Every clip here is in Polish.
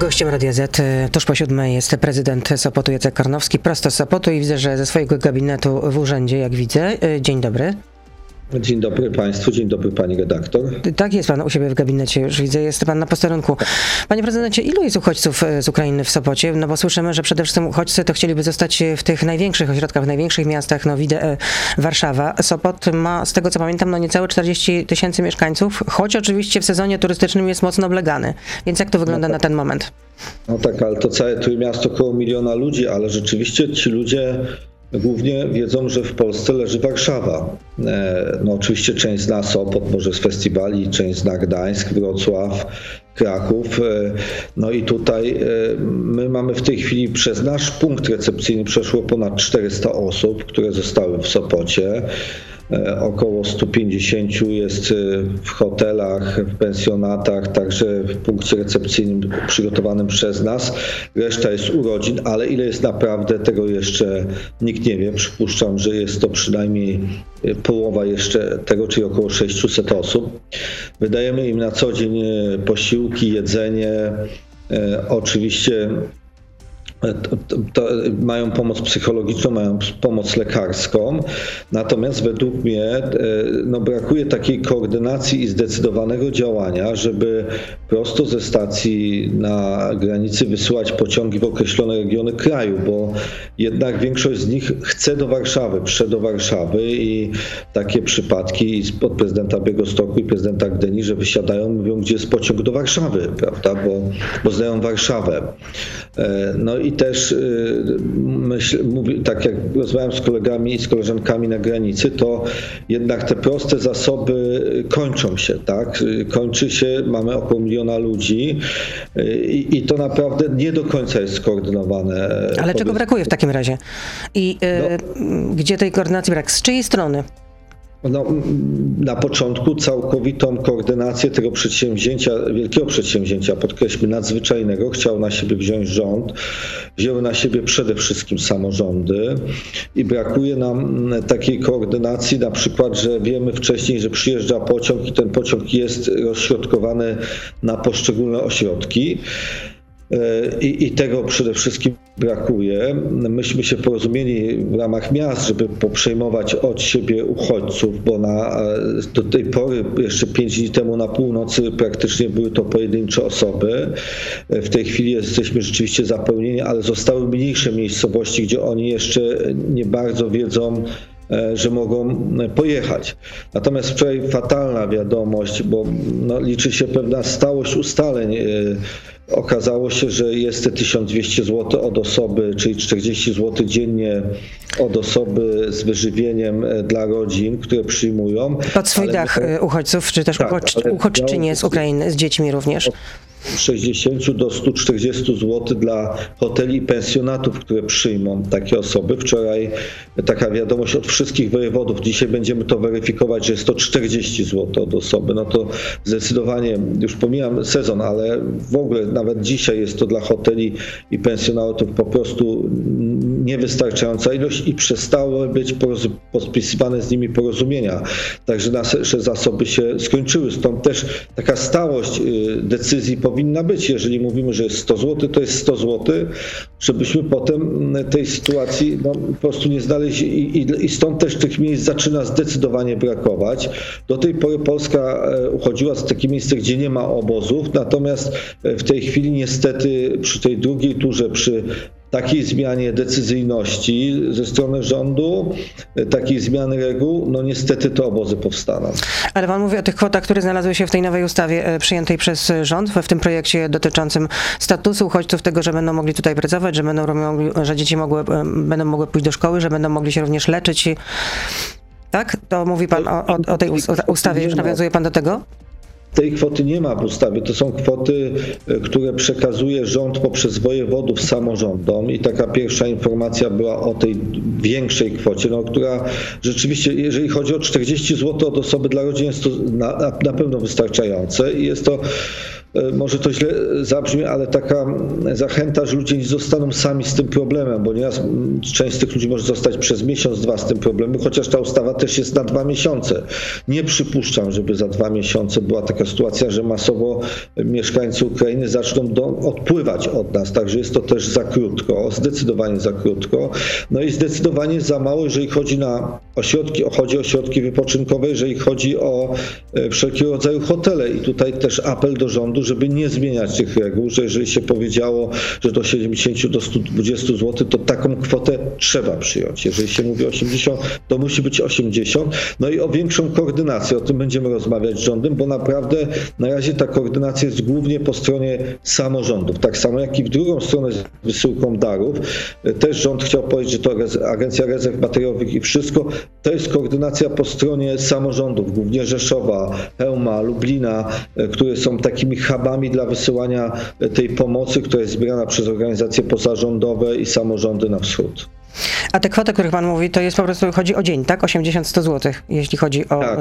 Gościem Radia Z e, tuż po siódmej jest prezydent Sopotu Jacek Karnowski, prosto z Sopotu i widzę, że ze swojego gabinetu w urzędzie, jak widzę. E, dzień dobry. Dzień dobry Państwu, dzień dobry Pani redaktor. Tak, jest Pan u siebie w gabinecie, już widzę, jest Pan na posterunku. Panie prezydencie, ilu jest uchodźców e, z Ukrainy w Sopocie? No bo słyszymy, że przede wszystkim uchodźcy to chcieliby zostać w tych największych ośrodkach, w największych miastach, no widzę Warszawa. Sopot ma, z tego co pamiętam, no niecałe 40 tysięcy mieszkańców, choć oczywiście w sezonie turystycznym jest mocno oblegany. Więc jak to wygląda no tak. na ten moment? No tak, ale to całe Trójmiasto około miliona ludzi, ale rzeczywiście ci ludzie Głównie wiedzą, że w Polsce leży Warszawa. E, no oczywiście część zna Sopot, może z festiwali, część zna Gdańsk, Wrocław, Kraków. E, no i tutaj e, my mamy w tej chwili przez nasz punkt recepcyjny przeszło ponad 400 osób, które zostały w Sopocie. E, około 150 jest e, w hotelach, w pensjonatach, także w punkcie recepcyjnym przygotowanym przez nas. Reszta jest urodzin, ale ile jest naprawdę, tego jeszcze nikt nie wie. Przypuszczam, że jest to przynajmniej e, połowa jeszcze tego, czyli około 600 osób. Wydajemy im na co dzień posiłki, jedzenie. Oczywiście to, to mają pomoc psychologiczną, mają pomoc lekarską, natomiast według mnie e, no, brakuje takiej koordynacji i zdecydowanego działania, żeby prosto ze stacji na granicy wysyłać pociągi w określone regiony kraju, bo jednak większość z nich chce do Warszawy, przyszedł do Warszawy i takie przypadki od prezydenta Białegostoku i prezydenta Gdyni, że wysiadają, mówią, gdzie jest pociąg do Warszawy, prawda, bo, bo znają Warszawę. E, no i też y, myśl, mówię, tak jak rozmawiam z kolegami i z koleżankami na granicy, to jednak te proste zasoby kończą się, tak? Kończy się, mamy około miliona ludzi y, i, i to naprawdę nie do końca jest skoordynowane. Ale czego brakuje w takim razie? I y, no. gdzie tej koordynacji brak? Z czyjej strony? No, na początku całkowitą koordynację tego przedsięwzięcia, wielkiego przedsięwzięcia, podkreślmy, nadzwyczajnego, chciał na siebie wziąć rząd. Wzięły na siebie przede wszystkim samorządy i brakuje nam takiej koordynacji, na przykład, że wiemy wcześniej, że przyjeżdża pociąg i ten pociąg jest rozśrodkowany na poszczególne ośrodki. I, I, tego przede wszystkim brakuje. Myśmy się porozumieli w ramach miast, żeby poprzejmować od siebie uchodźców, bo na, do tej pory, jeszcze pięć dni temu na północy, praktycznie były to pojedyncze osoby. W tej chwili jesteśmy rzeczywiście zapełnieni, ale zostały mniejsze miejscowości, gdzie oni jeszcze nie bardzo wiedzą, E, że mogą pojechać. Natomiast wczoraj fatalna wiadomość, bo no, liczy się pewna stałość ustaleń. Okazało się, że jest te 1200 zł od osoby, czyli 40 zł dziennie od osoby z wyżywieniem e, dla rodzin, które przyjmują. Pod swój dach uchodźców, czy też tak, uchodź, uchodźczynie z Ukrainy, z dziećmi również. 60 do 140 zł dla hoteli i pensjonatów, które przyjmą takie osoby. Wczoraj taka wiadomość od wszystkich wojewodów. Dzisiaj będziemy to weryfikować, że jest to 40 zł od osoby. No to zdecydowanie, już pomijam sezon, ale w ogóle nawet dzisiaj jest to dla hoteli i pensjonatów po prostu niewystarczająca ilość i przestały być podpisywane z nimi porozumienia. Także nasze zasoby się skończyły. Stąd też taka stałość y, decyzji powinna być. Jeżeli mówimy, że jest 100 zł, to jest 100 zł, żebyśmy potem tej sytuacji no, po prostu nie znaleźli i, i, stąd też tych miejsc zaczyna zdecydowanie brakować. Do tej pory Polska e, uchodziła z takich miejsc, gdzie nie ma obozów, natomiast w tej chwili niestety przy tej drugiej turze, przy takiej zmianie decyzyjności ze strony rządu, takiej zmiany reguł, no niestety te obozy powstaną. Ale pan mówi o tych kwotach, które znalazły się w tej nowej ustawie e, przyjętej przez rząd, w tym projekcie dotyczącym statusu uchodźców, tego, że będą mogli tutaj pracować, że, będą mogli, że dzieci mogły, e, będą mogły pójść do szkoły, że będą mogli się również leczyć. Tak? To mówi pan o, o, o tej ustawie, już nawiązuje pan do tego? Tej kwoty nie ma w ustawie. To są kwoty, e, które przekazuje rząd poprzez wojewodów samorządom i taka pierwsza informacja była o tej większej kwocie, no, która rzeczywiście, jeżeli chodzi o 40 zł od osoby dla rodzin, jest to na, na pewno wystarczające i jest to może to źle zabrzmi, ale taka zachęta, że ludzie nie zostaną sami z tym problemem, bo nieraz część z tych ludzi może zostać przez miesiąc, dwa z tym problemem, chociaż ta ustawa też jest na dwa miesiące. Nie przypuszczam, żeby za dwa miesiące była taka sytuacja, że masowo mieszkańcy Ukrainy zaczną do, odpływać od nas, także jest to też za krótko, zdecydowanie za krótko. No i zdecydowanie za mało, jeżeli chodzi na ośrodki, chodzi o ośrodki wypoczynkowe, jeżeli chodzi o e, wszelkiego rodzaju hotele. I tutaj też apel do rządu, żeby nie zmieniać tych reguł, że jeżeli się powiedziało, że do 70 do 120 zł, to taką kwotę trzeba przyjąć. Jeżeli się mówi 80, to musi być 80. No i o większą koordynację, o tym będziemy rozmawiać z rządem, bo naprawdę na razie ta koordynacja jest głównie po stronie samorządów. Tak samo jak i w drugą stronę z wysyłką darów. Też rząd chciał powiedzieć, że to Agencja Rezerw Materiałowych i wszystko, to jest koordynacja po stronie samorządów, głównie Rzeszowa, Hełma, Lublina, e, które są takimi hubami dla wysyłania e, tej pomocy, która jest zbierana przez organizacje pozarządowe i samorządy na wschód. A te kwoty, o których Pan mówi, to jest po prostu, chodzi o dzień, tak? 80-100 zł, jeśli chodzi o... Tak,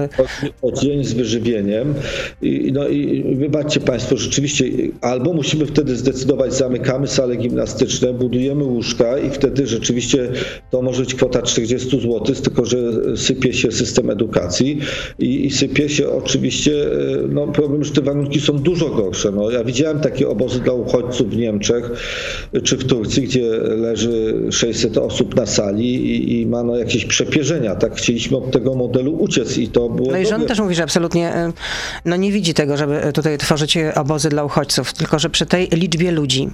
o, dzień z wyżywieniem. I, no i wybaczcie Państwo, rzeczywiście albo musimy wtedy zdecydować, zamykamy sale gimnastyczne, budujemy łóżka i wtedy rzeczywiście to może być kwota 40 zł, tylko że sypie się system edukacji i, i sypie się oczywiście, no problem, że te warunki są dużo gorsze. No, ja widziałem takie obozy dla uchodźców w Niemczech czy w Turcji, gdzie leży 600 osób osób na sali i, i ma no jakieś przepierzenia. Tak chcieliśmy od tego modelu uciec i to było. No i rząd też mówi, że absolutnie y, no nie widzi tego, żeby tutaj tworzyć obozy dla uchodźców, tylko że przy tej liczbie ludzi,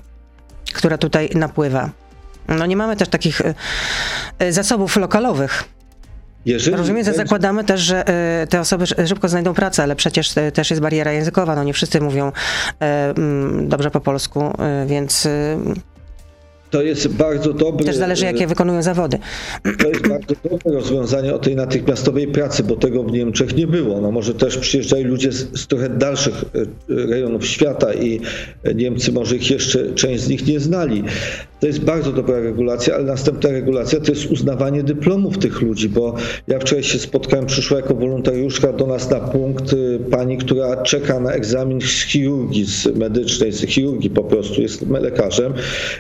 która tutaj napływa, no nie mamy też takich y, y, zasobów lokalowych. Jeżeli Rozumiem, że zakładamy też, że te osoby szybko znajdą pracę, ale przecież też jest bariera językowa. No nie wszyscy mówią mm, dobrze po polsku, więc to jest bardzo dobre. Też zależy, jakie wykonują zawody. To jest bardzo dobre rozwiązanie o tej natychmiastowej pracy, bo tego w Niemczech nie było. No może też przyjeżdżali ludzie z, z trochę dalszych e, rejonów świata i Niemcy może ich jeszcze część z nich nie znali. To jest bardzo dobra regulacja, ale następna regulacja to jest uznawanie dyplomów tych ludzi, bo ja wczoraj się spotkałem, przyszła jako wolontariuszka do nas na punkt pani, która czeka na egzamin z chirurgii z medycznej, z chirurgii po prostu, jest lekarzem.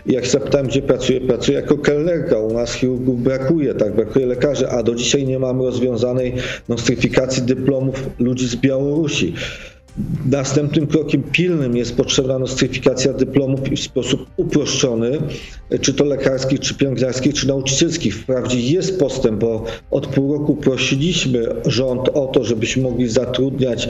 I jak zapytałem, gdzie pracuje, pracuje jako kelnerka. U nas chirurgów brakuje, tak, brakuje lekarzy, a do dzisiaj nie mamy rozwiązanej nostryfikacji dyplomów ludzi z Białorusi. Następnym krokiem pilnym jest potrzebna nostryfikacja dyplomów w sposób uproszczony, czy to lekarskich, czy pielęgniarskich, czy nauczycielskich. Wprawdzie jest postęp, bo od pół roku prosiliśmy rząd o to, żebyśmy mogli zatrudniać e,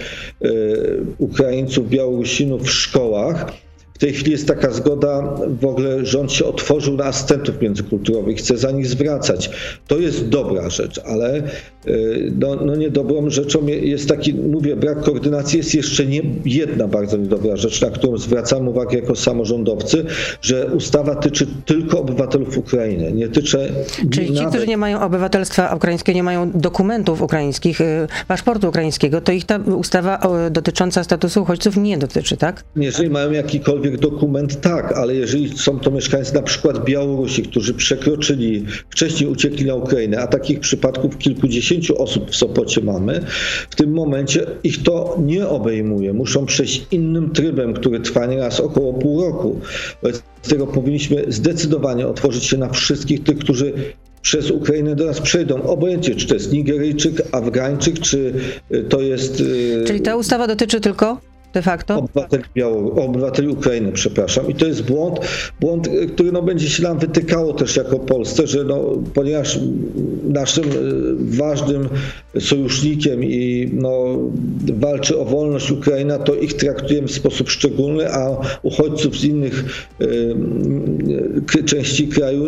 Ukraińców, Białorusinów w szkołach. W tej chwili jest taka zgoda, w ogóle rząd się otworzył na asystentów międzykulturowych, chce za nich zwracać. To jest dobra rzecz, ale y, no, no niedobrą rzeczą jest taki, mówię, brak koordynacji jest jeszcze nie jedna bardzo niedobra rzecz, na którą zwracam uwagę jako samorządowcy, że ustawa tyczy tylko obywatelów Ukrainy, nie tyczy... Czyli ci, nawet... którzy nie mają obywatelstwa ukraińskiego, nie mają dokumentów ukraińskich, y, paszportu ukraińskiego, to ich ta ustawa dotycząca statusu uchodźców nie dotyczy, tak? Jeżeli mają jakikolwiek jakikolwiek dokument, tak, ale jeżeli są to mieszkańcy na przykład Białorusi, którzy przekroczyli, wcześniej uciekli na Ukrainę, a takich przypadków kilkudziesięciu osób w Sopocie mamy, w tym momencie ich to nie obejmuje. Muszą przejść innym trybem, który trwa nieraz około pół roku. Wobec tego powinniśmy zdecydowanie otworzyć się na wszystkich tych, którzy przez Ukrainę do nas przejdą. Obojętnie, czy to jest Nigeryjczyk, Afgańczyk, czy to jest. Y, Czyli ta ustawa dotyczy tylko de facto? Obywateli, Białorusi, obywateli Ukrainy, przepraszam. I to jest błąd, błąd, który no, będzie się nam wytykało też jako Polsce, że no, ponieważ naszym y, ważnym sojusznikiem i no, walczy o wolność Ukraina, to ich traktujemy w sposób szczególny, a uchodźców z innych y, y, części kraju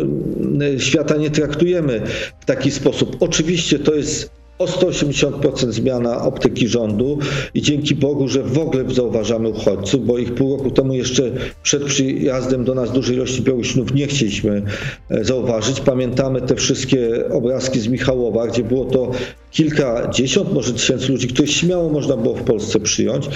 y, świata nie traktujemy w taki sposób. Oczywiście to jest o 180% zmiana optyki rządu i dzięki Bogu, że w ogóle zauważamy uchodźców, bo ich pół roku temu jeszcze przed przyjazdem do nas dużej ilości Białorusinów nie chcieliśmy e, zauważyć. Pamiętamy te wszystkie obrazki z Michałowa, gdzie było to kilkadziesiąt, może tysięcy ludzi, których śmiało można było w Polsce przyjąć,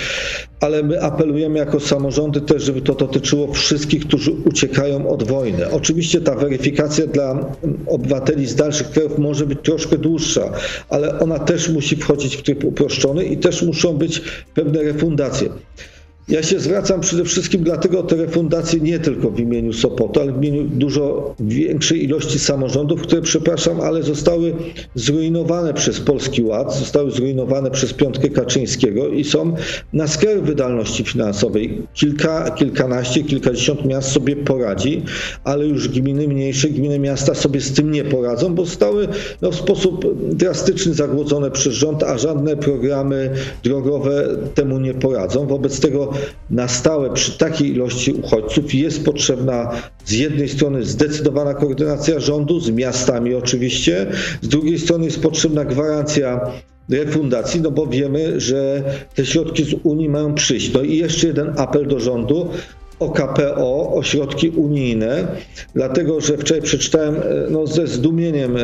ale my apelujemy jako samorządy też, żeby to dotyczyło wszystkich, którzy uciekają od wojny. Oczywiście ta weryfikacja dla obywateli z dalszych krajów może być troszkę dłuższa, ale ona też musi wchodzić w tryb uproszczony i też muszą być pewne refundacje. Ja się zwracam przede wszystkim dlatego o te refundacje nie tylko w imieniu Sopotu, ale w imieniu dużo większej ilości samorządów, które, przepraszam, ale zostały zrujnowane przez Polski Ład, zostały zrujnowane przez piątkę Kaczyńskiego i są na skraju wydolności finansowej. Kilka, kilkanaście, kilkadziesiąt miast sobie poradzi, ale już gminy mniejsze, gminy miasta sobie z tym nie poradzą, bo zostały no, w sposób drastyczny zagłodzone przez rząd, a żadne programy drogowe temu nie poradzą. Wobec tego na stałe przy takiej ilości uchodźców jest potrzebna z jednej strony zdecydowana koordynacja rządu z miastami oczywiście, z drugiej strony jest potrzebna gwarancja refundacji, no bo wiemy, że te środki z Unii mają przyjść. No i jeszcze jeden apel do rządu o KPO, o środki unijne, dlatego że wczoraj przeczytałem no, ze zdumieniem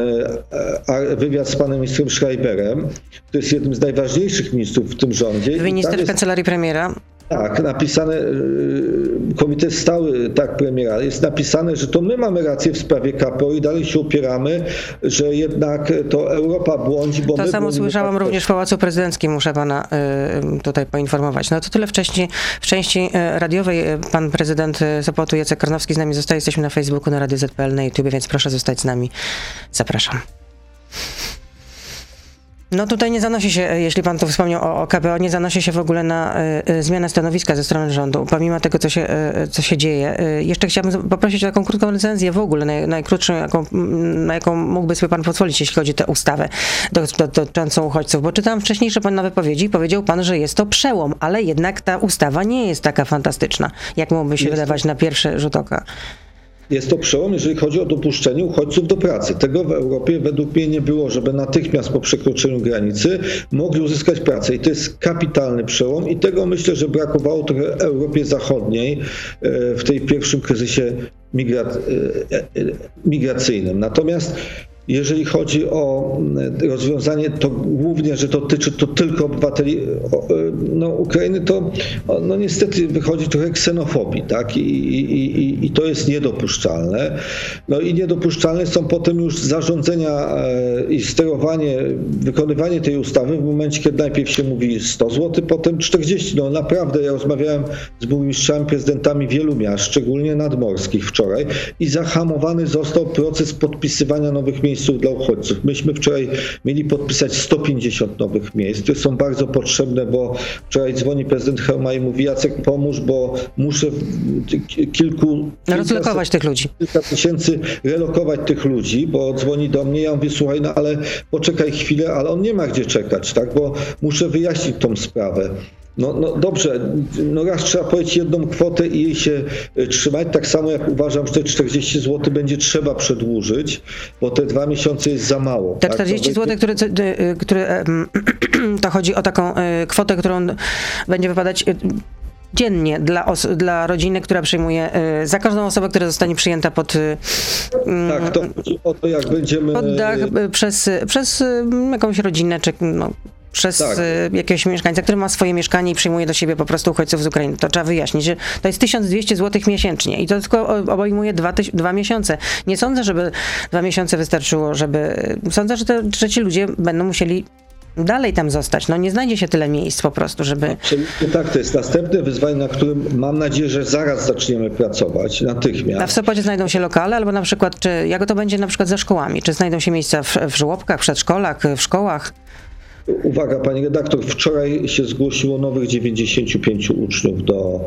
wywiad z panem ministrem Schreiberem, który jest jednym z najważniejszych ministrów w tym rządzie. Minister jest... kancelarii premiera. Tak, napisane, y, komitet stały, tak premiera, jest napisane, że to my mamy rację w sprawie KPO i dalej się upieramy, że jednak to Europa błądzi, bo to samo słyszałam tak również w Pałacu Prezydenckim, muszę pana y, tutaj poinformować. No to tyle wcześniej, w części y, radiowej pan prezydent Sopotu Jacek Karnowski z nami zostaje, jesteśmy na Facebooku, na Radio ZPL, na YouTube, więc proszę zostać z nami. Zapraszam. No tutaj nie zanosi się, jeśli pan tu wspomniał o, o KPO, nie zanosi się w ogóle na y, zmianę stanowiska ze strony rządu, pomimo tego, co się, y, co się dzieje. Y, jeszcze chciałbym poprosić o taką krótką recenzję w ogóle, naj, najkrótszą, jaką, na jaką mógłby sobie pan pozwolić, jeśli chodzi o tę ustawę dotyczącą uchodźców, bo czytałem wcześniejsze pana wypowiedzi i powiedział pan, że jest to przełom, ale jednak ta ustawa nie jest taka fantastyczna, jak mógłby się jest wydawać na pierwszy rzut oka. Jest to przełom, jeżeli chodzi o dopuszczenie uchodźców do pracy. Tego w Europie według mnie nie było, żeby natychmiast po przekroczeniu granicy mogli uzyskać pracę. I to jest kapitalny przełom i tego myślę, że brakowało trochę Europie Zachodniej e, w tej pierwszym kryzysie e, e, migracyjnym. Natomiast jeżeli chodzi o mm, rozwiązanie, to głównie, że dotyczy to tylko obywateli no, Ukrainy, to no, niestety wychodzi trochę ksenofobii, tak? I, i, i to jest niedopuszczalne. No i niedopuszczalne są potem już zarządzenia e, i sterowanie, wykonywanie tej ustawy w momencie, kiedy najpierw się mówi 100 zł, potem 40. No naprawdę, ja rozmawiałem z burmistrzami, prezydentami wielu miast, szczególnie nadmorskich wczoraj i zahamowany został proces podpisywania nowych miejsc miejsców dla uchodźców. Myśmy wczoraj mieli podpisać 150 nowych miejsc, które są bardzo potrzebne, bo wczoraj dzwoni prezydent Helma i mówi Jacek pomóż, bo muszę kilku... Rozlokować tych ludzi. Kilka tysięcy relokować tych ludzi, bo dzwoni do mnie, ja mówię słuchaj, no ale poczekaj chwilę, ale on nie ma gdzie czekać, tak, bo muszę wyjaśnić tą sprawę. No, no dobrze, no raz trzeba powiedzieć jedną kwotę i jej się e, trzymać, tak samo jak uważam, że te 40 zł będzie trzeba przedłużyć, bo te dwa miesiące jest za mało. Te 40 tak? zł, które, e, które to chodzi o taką kwotę, którą będzie wypadać dziennie dla, dla rodziny, która przyjmuje, za każdą osobę, która zostanie przyjęta pod... Tak, to chodzi o to, jak będziemy... Pod dach, przez, przez jakąś rodzinę, czy no, przez tak. Y, jakiegoś mieszkańca, który ma swoje mieszkanie i przyjmuje do siebie po prostu uchodźców z Ukrainy. To trzeba wyjaśnić, że to jest 1200 zł miesięcznie i to tylko obejmuje dwa, dwa miesiące. Nie sądzę, żeby dwa miesiące wystarczyło, żeby... Sądzę, że, te, że ci ludzie będą musieli dalej tam zostać. No nie znajdzie się tyle miejsc po prostu, żeby... Tak, to jest następne wyzwanie, na którym mam nadzieję, że zaraz zaczniemy pracować, natychmiast. A w Sopocie znajdą się lokale, albo na przykład, czy jak to będzie na przykład ze szkołami? Czy znajdą się miejsca w, w żłobkach, przedszkolach, w szkołach? Uwaga, pani redaktor, wczoraj się zgłosiło nowych 95 uczniów do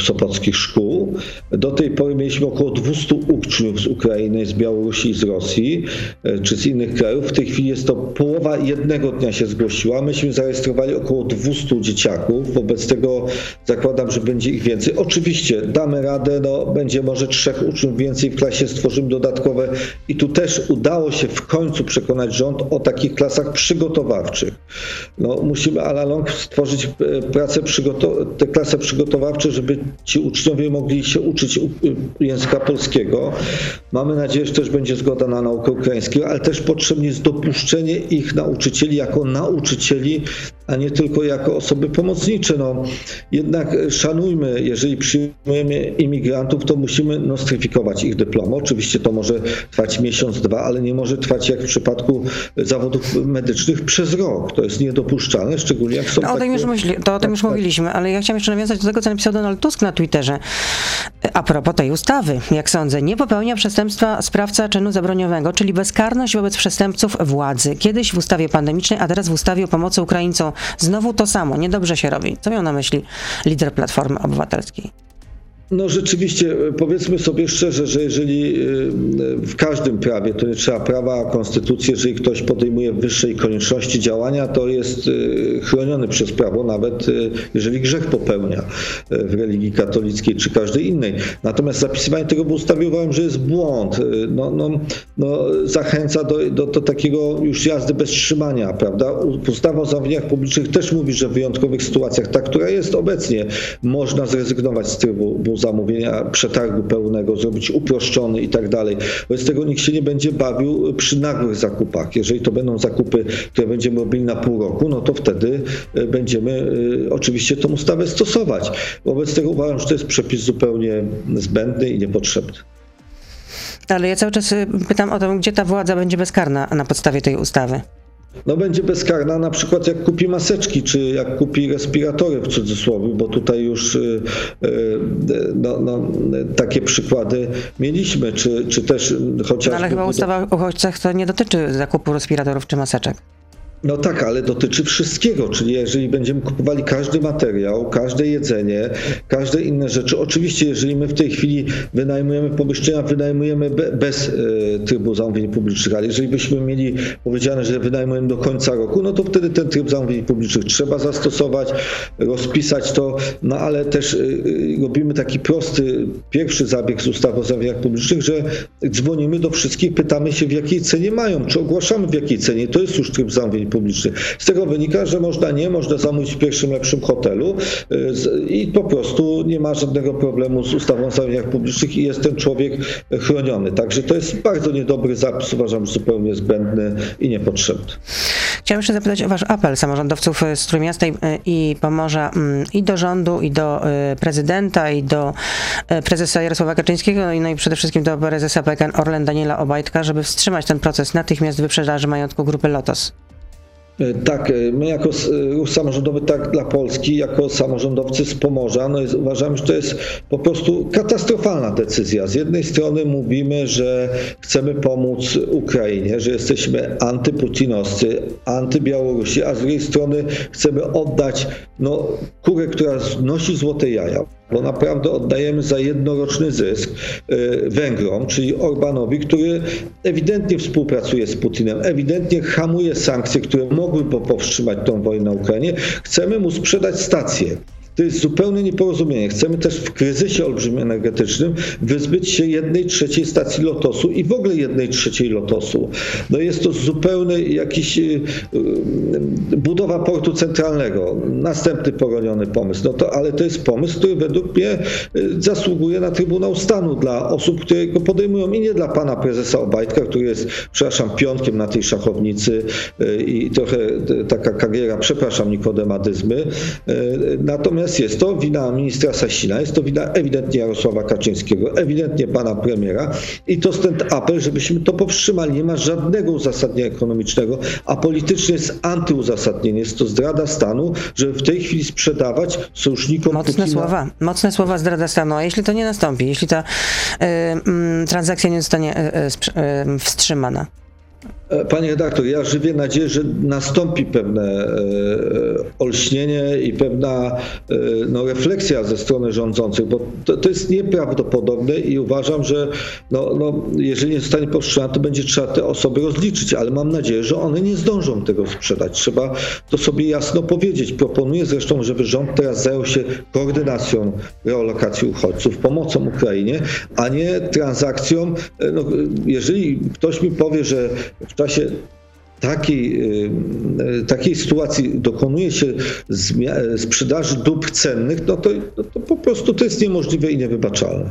sopockich szkół. Do tej pory mieliśmy około 200 uczniów z Ukrainy, z Białorusi, z Rosji e, czy z innych krajów. W tej chwili jest to połowa jednego dnia się zgłosiła. Myśmy zarejestrowali około 200 dzieciaków. Wobec tego zakładam, że będzie ich więcej. Oczywiście damy radę, no, będzie może trzech uczniów więcej w klasie, stworzymy dodatkowe i tu też udało się w końcu przekonać rząd o takich klasach przygotowawczych. No, musimy ala long stworzyć e, pracę te klasy przygotowawcze, żeby ci uczniowie mogli się uczyć języka polskiego. Mamy nadzieję, że też będzie zgoda na naukę ukraińskiego, ale też potrzebne jest dopuszczenie ich nauczycieli jako nauczycieli a nie tylko jako osoby pomocnicze. No, jednak szanujmy, jeżeli przyjmujemy imigrantów, to musimy nostryfikować ich dyplomy. Oczywiście to może trwać miesiąc, dwa, ale nie może trwać jak w przypadku zawodów medycznych przez rok. To jest niedopuszczalne, szczególnie jak są no, o tym już, myśli, to o tym już tak. mówiliśmy, ale ja chciałam jeszcze nawiązać do tego, co napisał Donald Tusk na Twitterze. A propos tej ustawy, jak sądzę, nie popełnia przestępstwa sprawca czynu zabroniowego, czyli bezkarność wobec przestępców władzy. Kiedyś w ustawie pandemicznej, a teraz w ustawie o pomocy Ukraińcom. Znowu to samo, niedobrze się robi. Co miał na myśli lider Platformy Obywatelskiej? No rzeczywiście, powiedzmy sobie szczerze, że jeżeli w każdym prawie, to nie trzeba prawa, konstytucji, jeżeli ktoś podejmuje wyższej konieczności działania, to jest chroniony przez prawo, nawet jeżeli grzech popełnia w religii katolickiej czy każdej innej. Natomiast zapisywanie tego w ustawie uważam, że jest błąd. No, no, no, zachęca do, do, do takiego już jazdy bez trzymania, prawda? Ustawa o zamówieniach publicznych też mówi, że w wyjątkowych sytuacjach, ta, która jest obecnie, można zrezygnować z trybu zamówienia przetargu pełnego, zrobić uproszczony i tak dalej. Wobec tego nikt się nie będzie bawił przy nagłych zakupach. Jeżeli to będą zakupy, które będziemy robili na pół roku, no to wtedy będziemy oczywiście tą ustawę stosować. Wobec tego uważam, że to jest przepis zupełnie zbędny i niepotrzebny. Ale ja cały czas pytam o to, gdzie ta władza będzie bezkarna na podstawie tej ustawy no będzie bezkarna na przykład jak kupi maseczki, czy jak kupi respiratory w cudzysłowie, bo tutaj już no, no, takie przykłady mieliśmy, czy, czy też chociażby... No ale chyba ustawa o uchodźcach to nie dotyczy zakupu respiratorów czy maseczek. No tak, ale dotyczy wszystkiego, czyli jeżeli będziemy kupowali każdy materiał, każde jedzenie, każde inne rzeczy. Oczywiście, jeżeli my w tej chwili wynajmujemy pomieszczenia, wynajmujemy be, bez e, trybu zamówień publicznych, ale jeżeli byśmy mieli powiedziane, że wynajmujemy do końca roku, no to wtedy ten tryb zamówień publicznych trzeba zastosować, rozpisać to, no ale też e, robimy taki prosty, pierwszy zabieg z ustawy o zamówieniach publicznych, że dzwonimy do wszystkich, pytamy się w jakiej cenie mają, czy ogłaszamy w jakiej cenie, to jest już tryb zamówień publicznych. Z tego wynika, że można nie, można zamówić w pierwszym lepszym hotelu i po prostu nie ma żadnego problemu z ustawą o zamówieniach publicznych i jest ten człowiek chroniony. Także to jest bardzo niedobry zapis, uważam, zupełnie zbędny i niepotrzebny. Chciałem jeszcze zapytać o wasz apel samorządowców z Trójmiasta i Pomorza i do rządu, i do prezydenta, i do prezesa Jarosława Kaczyńskiego, no i przede wszystkim do prezesa PKN Orlen Daniela Obajtka, żeby wstrzymać ten proces natychmiast wyprzedaży majątku grupy Lotos. Tak, my jako ruch samorządowy, tak dla Polski, jako samorządowcy z Pomorza, no jest, uważamy, że to jest po prostu katastrofalna decyzja. Z jednej strony mówimy, że chcemy pomóc Ukrainie, że jesteśmy antyputinowscy, antybiałorusi, a z drugiej strony chcemy oddać no, kurę, która nosi złote jaja bo naprawdę oddajemy za jednoroczny zysk Węgrom, czyli Orbanowi, który ewidentnie współpracuje z Putinem, ewidentnie hamuje sankcje, które mogłyby powstrzymać tą wojnę na Ukrainie. Chcemy mu sprzedać stację. To jest zupełne nieporozumienie. Chcemy też w kryzysie olbrzymim energetycznym wyzbyć się jednej trzeciej stacji Lotosu i w ogóle jednej trzeciej Lotosu. No jest to zupełny jakiś budowa portu centralnego. Następny poroniony pomysł. No to, ale to jest pomysł, który według mnie zasługuje na Trybunał Stanu dla osób, które go podejmują i nie dla pana prezesa Obajtka, który jest, przepraszam, pionkiem na tej szachownicy i trochę taka kariera, przepraszam, nikodemadyzmy. Natomiast Natomiast jest to wina ministra Sasina, jest to wina ewidentnie Jarosława Kaczyńskiego, ewidentnie pana premiera i to stąd apel, żebyśmy to powstrzymali. Nie ma żadnego uzasadnienia ekonomicznego, a politycznie jest antyuzasadnienie. Jest to zdrada stanu, żeby w tej chwili sprzedawać sojusznikom Mocne Putina. słowa, mocne słowa zdrada stanu. A jeśli to nie nastąpi, jeśli ta y, y, transakcja nie zostanie y, y, wstrzymana? Panie redaktor, ja żywię nadzieję, że nastąpi pewne e, olśnienie i pewna e, no, refleksja ze strony rządzących, bo to, to jest nieprawdopodobne i uważam, że no, no, jeżeli nie zostanie powstrzymane, to będzie trzeba te osoby rozliczyć, ale mam nadzieję, że one nie zdążą tego sprzedać. Trzeba to sobie jasno powiedzieć. Proponuję zresztą, żeby rząd teraz zajął się koordynacją realokacji uchodźców, pomocą Ukrainie, a nie transakcją. No, jeżeli ktoś mi powie, że w czasie takiej, takiej sytuacji dokonuje się sprzedaży dóbr cennych, no to, no to po prostu to jest niemożliwe i niewybaczalne.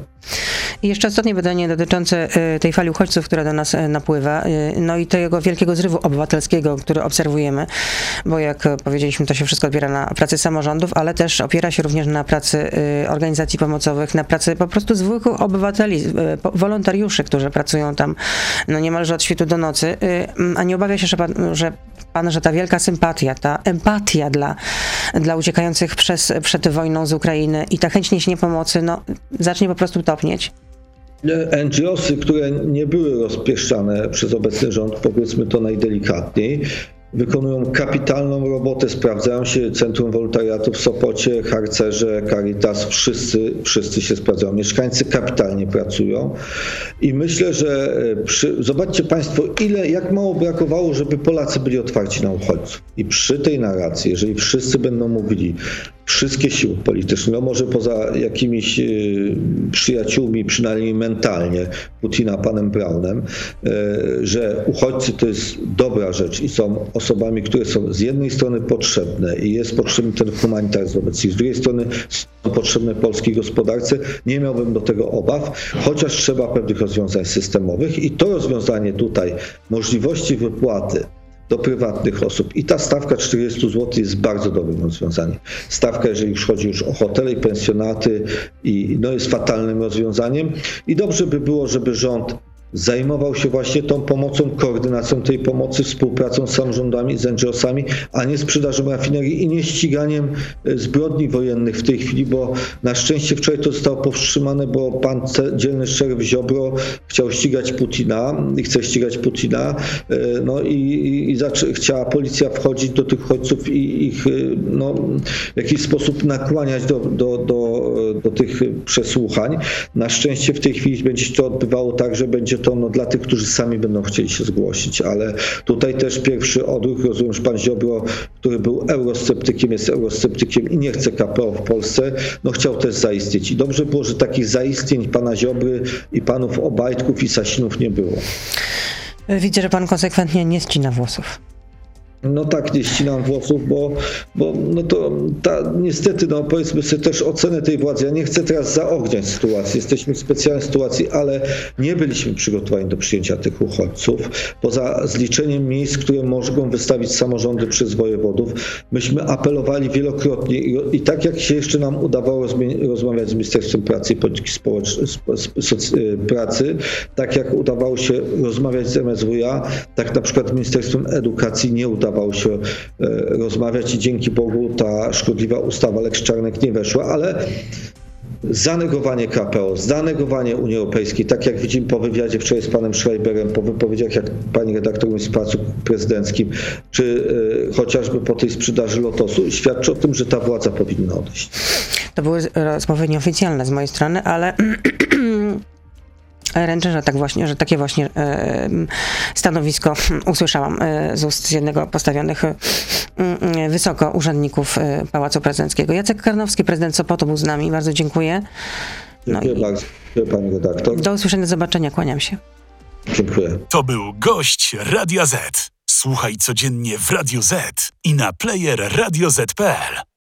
I jeszcze ostatnie pytanie dotyczące y, tej fali uchodźców, która do nas y, napływa, y, no i tego wielkiego zrywu obywatelskiego, który obserwujemy, bo jak powiedzieliśmy, to się wszystko opiera na pracy samorządów, ale też opiera się również na pracy organizacji pomocowych, na pracy po prostu zwykłych obywateli, wolontariuszy, którzy pracują tam no niemalże od świtu do nocy. A nie obawia się, że pan, że pan, że ta wielka sympatia, ta empatia dla, dla uciekających przez, przed wojną z Ukrainy i ta chęć niesienia pomocy, no, zacznie po prostu topnieć. NGOsy, które nie były rozpieszczane przez obecny rząd, powiedzmy to najdelikatniej, wykonują kapitalną robotę, sprawdzają się Centrum Wolontariatu w Sopocie, Harcerze, Caritas, wszyscy, wszyscy się sprawdzają. Mieszkańcy kapitalnie pracują i myślę, że e, przy, zobaczcie Państwo, ile, jak mało brakowało, żeby Polacy byli otwarci na uchodźców. I przy tej narracji, jeżeli wszyscy będą mówili, wszystkie siły polityczne, no może poza jakimiś y, przyjaciółmi, przynajmniej mentalnie, Putina, panem Brownem, y, że uchodźcy to jest dobra rzecz i są osobami, które są z jednej strony potrzebne i jest potrzebny ten humanitaryzm wobec nich, z drugiej strony są potrzebne polskiej gospodarce, nie miałbym do tego obaw, chociaż trzeba pewnych rozwiązań systemowych i to rozwiązanie tutaj, możliwości wypłaty do prywatnych osób. I ta stawka 40 zł jest bardzo dobrym rozwiązaniem. Stawka, jeżeli już chodzi już o hotele i pensjonaty, i, no jest fatalnym rozwiązaniem. I dobrze by było, żeby rząd zajmował się właśnie tą pomocą, koordynacją tej pomocy, współpracą z samorządami, z NGO-sami, a nie sprzedażą rafinerii i nie ściganiem e, zbrodni wojennych w tej chwili, bo na szczęście wczoraj to zostało powstrzymane, bo pan dzielny szeryf Ziobro chciał ścigać Putina i chce ścigać Putina, e, no i, i, i chciała policja wchodzić do tych uchodźców i ich e, no, w jakiś sposób nakłaniać do, do, do, do tych przesłuchań. Na szczęście w tej chwili będzie się to odbywało tak, że będzie to no, dla tych, którzy sami będą chcieli się zgłosić, ale tutaj też pierwszy odruch, rozumiem, że pan Ziobro, który był eurosceptykiem, jest eurosceptykiem i nie chce KPO w Polsce, no chciał też zaistnieć. I dobrze było, że takich zaistnień pana Ziobry i panów Obajtków i Sasinów nie było. Widzę, że pan konsekwentnie nie ścina włosów. No tak, nie ścinam włosów, bo, bo no to ta, niestety, no powiedzmy sobie też ocenę tej władzy. Ja nie chcę teraz zaogniać sytuacji. Jesteśmy w specjalnej sytuacji, ale nie byliśmy przygotowani do przyjęcia tych uchodźców. Poza zliczeniem miejsc, które mogą wystawić samorządy przez wojewodów, myśmy apelowali wielokrotnie i, i tak jak się jeszcze nam udawało rozmawiać z Ministerstwem Pracy i Polityki Społecznej, pracy, tak jak udawało się rozmawiać z MSWiA, tak na przykład Ministerstwem Edukacji nie udawało się e, rozmawiać i dzięki Bogu ta szkodliwa ustawa Lex Czarnek nie weszła, ale zanegowanie KPO, zanegowanie Unii Europejskiej, tak jak widzimy po wywiadzie wczoraj z panem Schreiberem, po wypowiedziach jak pani redaktor z Pałacu Prezydenckim, czy e, chociażby po tej sprzedaży Lotosu, świadczy o tym, że ta władza powinna odejść. To były rozmowy nieoficjalne z mojej strony, ale ręczę, że tak właśnie, że takie właśnie e, stanowisko usłyszałam e, z ust jednego postawionych e, wysoko urzędników Pałacu Prezydenckiego. Jacek Karnowski, prezydent Sopotu był z nami. Bardzo dziękuję. No Dziękuję bardzo, dziękuję pani redaktor. do usłyszenia, do zobaczenia. Kłaniam się. Dziękuję. To był gość Radia Z. Słuchaj codziennie w Radio Z i na player radioz.pl.